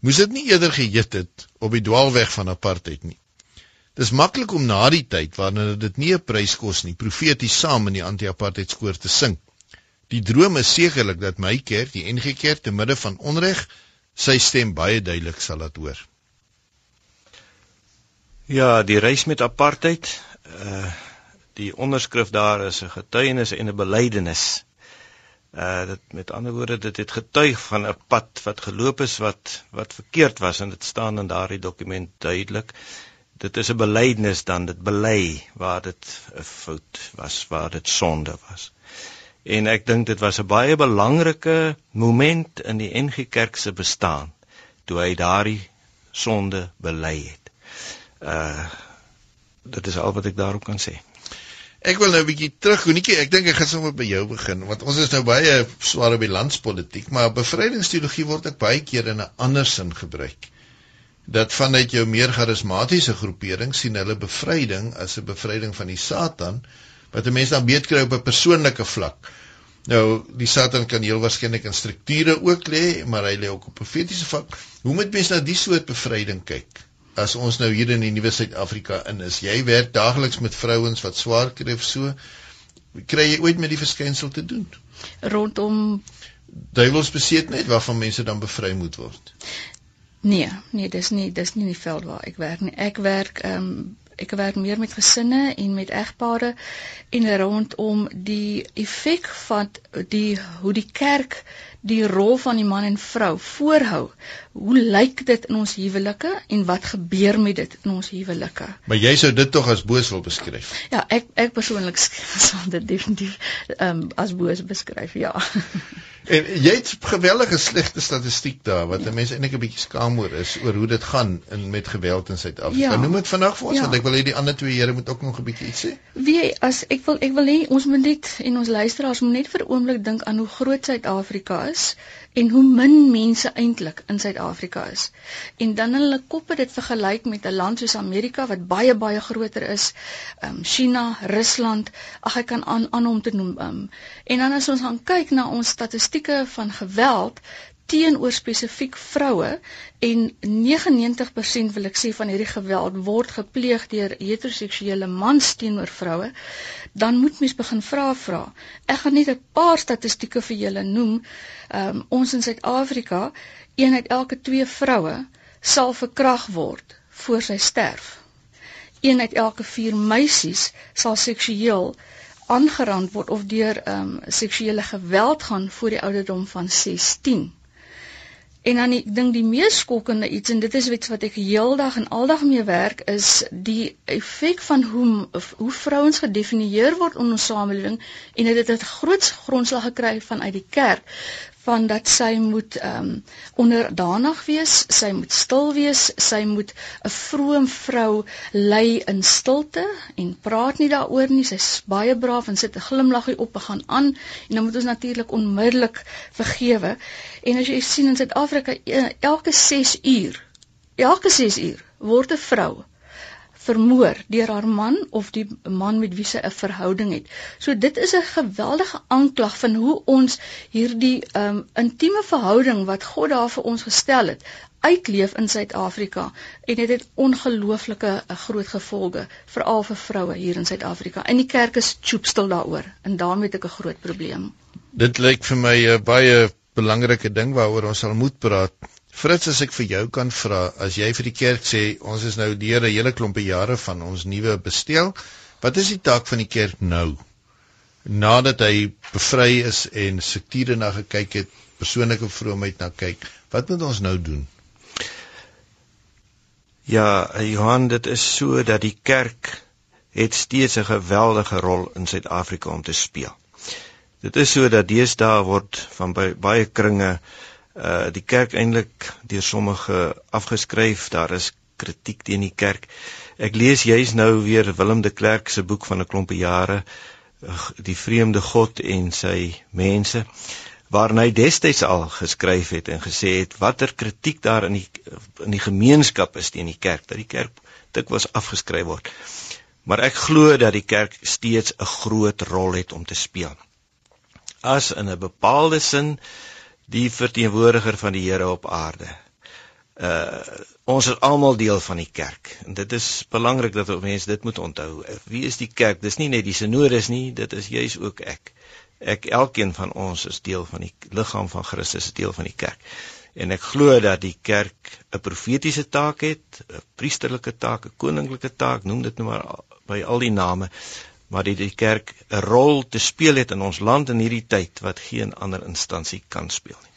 Moes dit nie eerder geheet het op die dwaalweg van apartheid nie. Dis maklik om na die tyd wanneer dit nie 'n prys kos nie, profeties saam in die anti-apartheid skoor te sing. Die droom is sekerlik dat my kerk, die NG Kerk te midde van onreg, sy stem baie duidelik sal laat hoor.
Ja, die reis met apartheid, uh die onderskrif daar is 'n getuienis en 'n belydenis. Uh dit met ander woorde, dit het getuig van 'n pad wat geloop is wat wat verkeerd was en dit staan in daardie dokument duidelik. Dit is 'n belydenis dan, dit bely waar dit 'n fout was, waar dit sonde was en ek dink dit was 'n baie belangrike moment in die NG Kerk se bestaan toe hy daardie sonde bely het. Uh dit is al wat ek daarop kan sê.
Ek wil nou 'n bietjie terug, Honetjie, ek dink ek gaan sommer by jou begin want ons is nou baie swaar op die landspolitiek, maar bevrydingsteologie word ook baie keer in 'n ander sin gebruik. Dat vanuit jou meer charismatiese groepering sien hulle bevryding as 'n bevryding van die Satan wat 'n mens dan weet kry op 'n persoonlike vlak. Nou, die Satan kan heel waarskynlik in strukture ook lê, maar hy lê ook op profetiese vlak. Hoe moet mens na die soort bevryding kyk? As ons nou hier in die nuwe Suid-Afrika in is, jy werk daagliks met vrouens wat swaar kry of so, kry jy ooit met die verskynsel te doen?
Rondom
duiwelsbesetenheid waarvan mense dan bevry moet word.
Nee, nee, dis nie dis nie die veld waar ek werk nie. Ek werk ehm um, ek werk meer met gesinne en met egpare en rondom die effek van die hoe die kerk die rol van die man en vrou voorhou. Hoe lyk dit in ons huwelike en wat gebeur met dit in ons huwelike?
Maar jy sou dit tog as boos wil beskryf.
Ja, ek ek persoonlik sal dit definitief ehm um, as boos beskryf, ja.
En jy het geweldige slegte statistiek daar wat mense eintlik 'n bietjie skaam oor is oor hoe dit gaan in met geweld in Suid-Afrika. Ja, Noem dit vandag vir ons ja. want ek wil hê die ander twee here moet ook nog 'n bietjie iets sê.
Wie as ek wil ek wil hê ons moet net en ons luisteraars moet net vir 'n oomblik dink aan hoe groot Suid-Afrika is en hoe min mense eintlik in Suid-Afrika is. En dan hulle koppe dit vergelyk met 'n land soos Amerika wat baie baie groter is, ehm um, China, Rusland, ag ek kan aan aan hom te noem. Um, en dan as ons gaan kyk na ons statistieke van geweld teenoor spesifiek vroue en 99% wil ek sê van hierdie geweld word gepleeg deur heteroseksuele mans teenoor vroue, dan moet mens begin vra vra. Ek gaan net 'n paar statistieke vir julle noem. Um, ons in Suid-Afrika, een uit elke 2 vroue sal verkrag word voor sy sterf. Een uit elke 4 meisies sal seksueel aangerand word of deur um, seksuele geweld gaan voor die ouderdom van 16. En dan ek dink die mees skokkende iets en dit is iets wat ek heeldag en aldag mee werk is die effek van hoe hoe vrouens gedefinieer word in ons samelewing en dit het 'n groot grondslag gekry vanuit die kerk van dat sy moet ehm um, onderdanig wees, sy moet stil wees, sy moet 'n vroom vrou lei in stilte en praat nie daaroor nie. Sy's baie braaf en sit 'n glimlaggie op en gaan aan en dan moet ons natuurlik onmiddellik vergewe. En as jy sien in Suid-Afrika e, elke 6 uur, elke 6 uur word 'n vrou vermoor deur haar man of die man met wie sy 'n verhouding het. So dit is 'n geweldige aanklag van hoe ons hierdie um intieme verhouding wat God daar vir ons gestel het uitleef in Suid-Afrika en dit het ongelooflike eh, groot gevolge veral vir vroue hier in Suid-Afrika. En die kerk is choopstil daaroor en daarmee het ek 'n groot probleem.
Dit lyk vir my 'n baie belangrike ding waaroor ons sal moet praat. Frits, as ek vir jou kan vra, as jy vir die kerk sê ons is nou deur 'n hele klompe jare van ons nuwe bestel, wat is die taak van die kerk nou? Nadat hy bevry is en sektiere na gekyk het, persoonlike vroomheid na kyk, wat moet ons nou doen?
Ja, Johan, dit is so dat die kerk het steeds 'n geweldige rol in Suid-Afrika om te speel. Dit is so dat deesdae word van baie kringe uh die kerk eintlik deur sommige afgeskryf. Daar is kritiek teen die kerk. Ek lees juis nou weer Willem de Klerk se boek van 'n klompe jare die vreemde God en sy mense waarin hy destyds al geskryf het en gesê het watter kritiek daar in die in die gemeenskap is teen die kerk dat die kerk dikwels afgeskryf word. Maar ek glo dat die kerk steeds 'n groot rol het om te speel. As in 'n bepaalde sin uh die verteenwoordiger van die Here op aarde. Uh ons is almal deel van die kerk en dit is belangrik dat mense dit moet onthou. Wie is die kerk? Dis nie net die sinodes nie, dit is juis ook ek. Ek elkeen van ons is deel van die liggaam van Christus, is deel van die kerk. En ek glo dat die kerk 'n profetiese taak het, 'n priesterlike taak, 'n koninklike taak, noem dit nou maar by al die name, maar dit die kerk 'n rol te speel het in ons land in hierdie tyd wat geen ander instansie kan speel nie.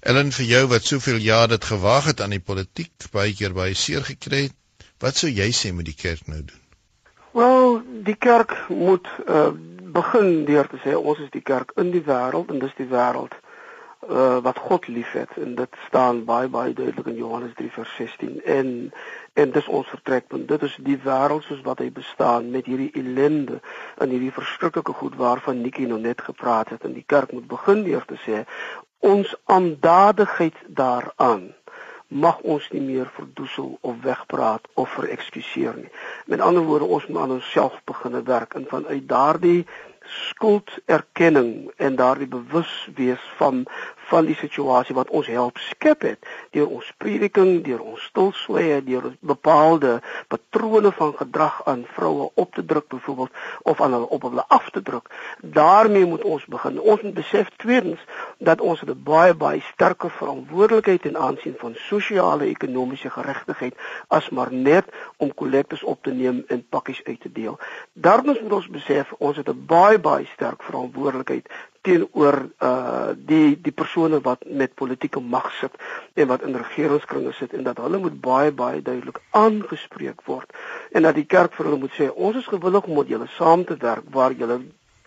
Ellen vir jou wat soveel jaar dit gewaag het aan die politiek, baie keer baie seer gekry het, wat sou jy sê moet die kerk nou doen?
Wel, die kerk moet uh, begin deur te sê ons is die kerk in die wêreld en dis die wêreld uh, wat God liefhet. En dit staan baie baie duidelik in Johannes 3 vers 16 en en dis ons vertrekpunt. Dit is die wêreld soos wat hy bestaan met hierdie ellende en hierdie verskriklike goed waarvan Nikki nou net gepraat het. En die kerk moet begin deur te sê ons aandadigheid daaraan mag ons nie meer verdoesel of wegpraat of verekskuseer nie. Met ander woorde, ons moet aan onsself begin werk. En vanuit daardie skulderkenning en daardie bewuswees van van die situasie wat ons help skep het deur ons prediking, deur ons stilswye, deur bepaalde patrone van gedrag aan vroue op te druk byvoorbeeld of aan hulle op hulle af te druk. daarmee moet ons begin. Ons moet besef tweedens dat ons 'n baie baie sterker verantwoordelikheid in aansien van sosiale ekonomiese geregtigheid as maar net om kollektes op te neem en pakkies uit te deel. Daarmee moet ons besef ons het 'n baie baie sterk verantwoordelikheid teenoor uh die die persone wat met politieke mag sit en wat in regeringskringe sit en dat hulle moet baie baie duidelik aangespreek word en dat die kerk vir hulle moet sê ons is gewillig om met julle saam te werk waar julle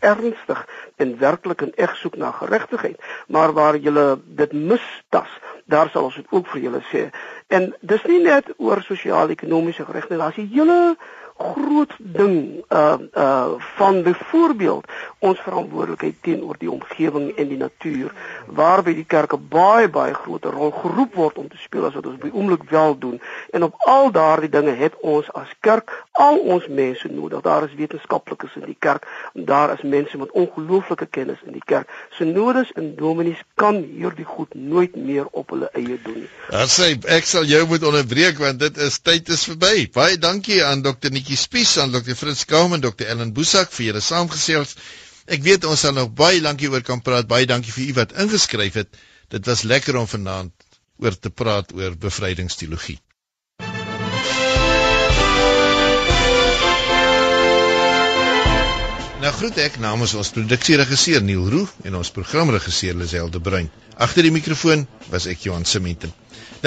ernstig en werklik en eg soek na geregtigheid maar waar julle dit mistas daar sal ons dit ook vir julle sê. En dis nie net oor sosio-ekonomiese geregtigheid daar's 'n hele groot ding uh uh van byvoorbeeld ons verantwoordelikheid teenoor die omgewing en die natuur waarby die kerke baie baie groot rol geroep word om te speel as wat ons by oomblik wel doen en op al daardie dinge het ons as kerk al ons mense nodig daar is wetenskaplikes in die kerk daar is mense met ongelooflike kennis in die kerk synodes en dominees kan hierdie goed nooit meer op hulle eie doen nie.
Dan sê ek sal jou moet onderbreek want dit is tyd is verby. Baie dankie aan dokter Netjie Spies aan Dr. Fritz Kauman, Dr. Ellen Boesak vir julle saamgesels. Ek weet ons sal nog baie lankie oor kan praat. Baie dankie vir u wat ingeskryf het. Dit was lekker om vanaand oor te praat oor bevrydingsteologie. Nou groet ek namens ons produksieregisseur Neil Roo en ons programregisseur Lisel de Bruin. Agter die mikrofoon was ek Johan Simenten.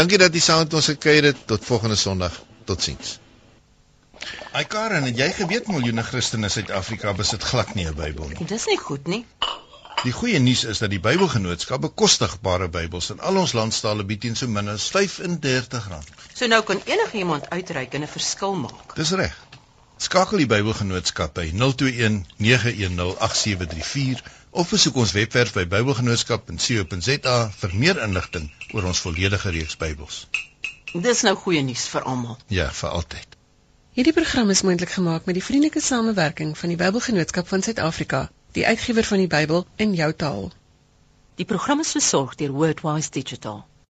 Dankie dat jy saam met ons gekuier het. Tot volgende Sondag. Totsiens. Ai Karen, het jy geweet miljoene Christene in Suid-Afrika besit glad nie 'n Bybel nie?
Dis nie goed nie.
Die goeie nuus is dat die Bybelgenootskap bekostigbare Bybels in al ons landstale bied teen so min as R35.
So nou kan enigiemand uitreik en 'n verskil maak.
Dis reg. Skakel die Bybelgenootskap by 021 910 8734 of besoek ons webwerf by bybelgenootskap.co.za vir meer inligting oor ons volledige reeks Bybels.
Dis nou goeie nuus vir almal.
Ja, vir altyd.
Hierdie program is moontlik gemaak met die vriendelike samewerking van die Bybelgenootskap van Suid-Afrika, die uitgewer van die Bybel in jou taal.
Die program is versorg deur Wordwise Digital.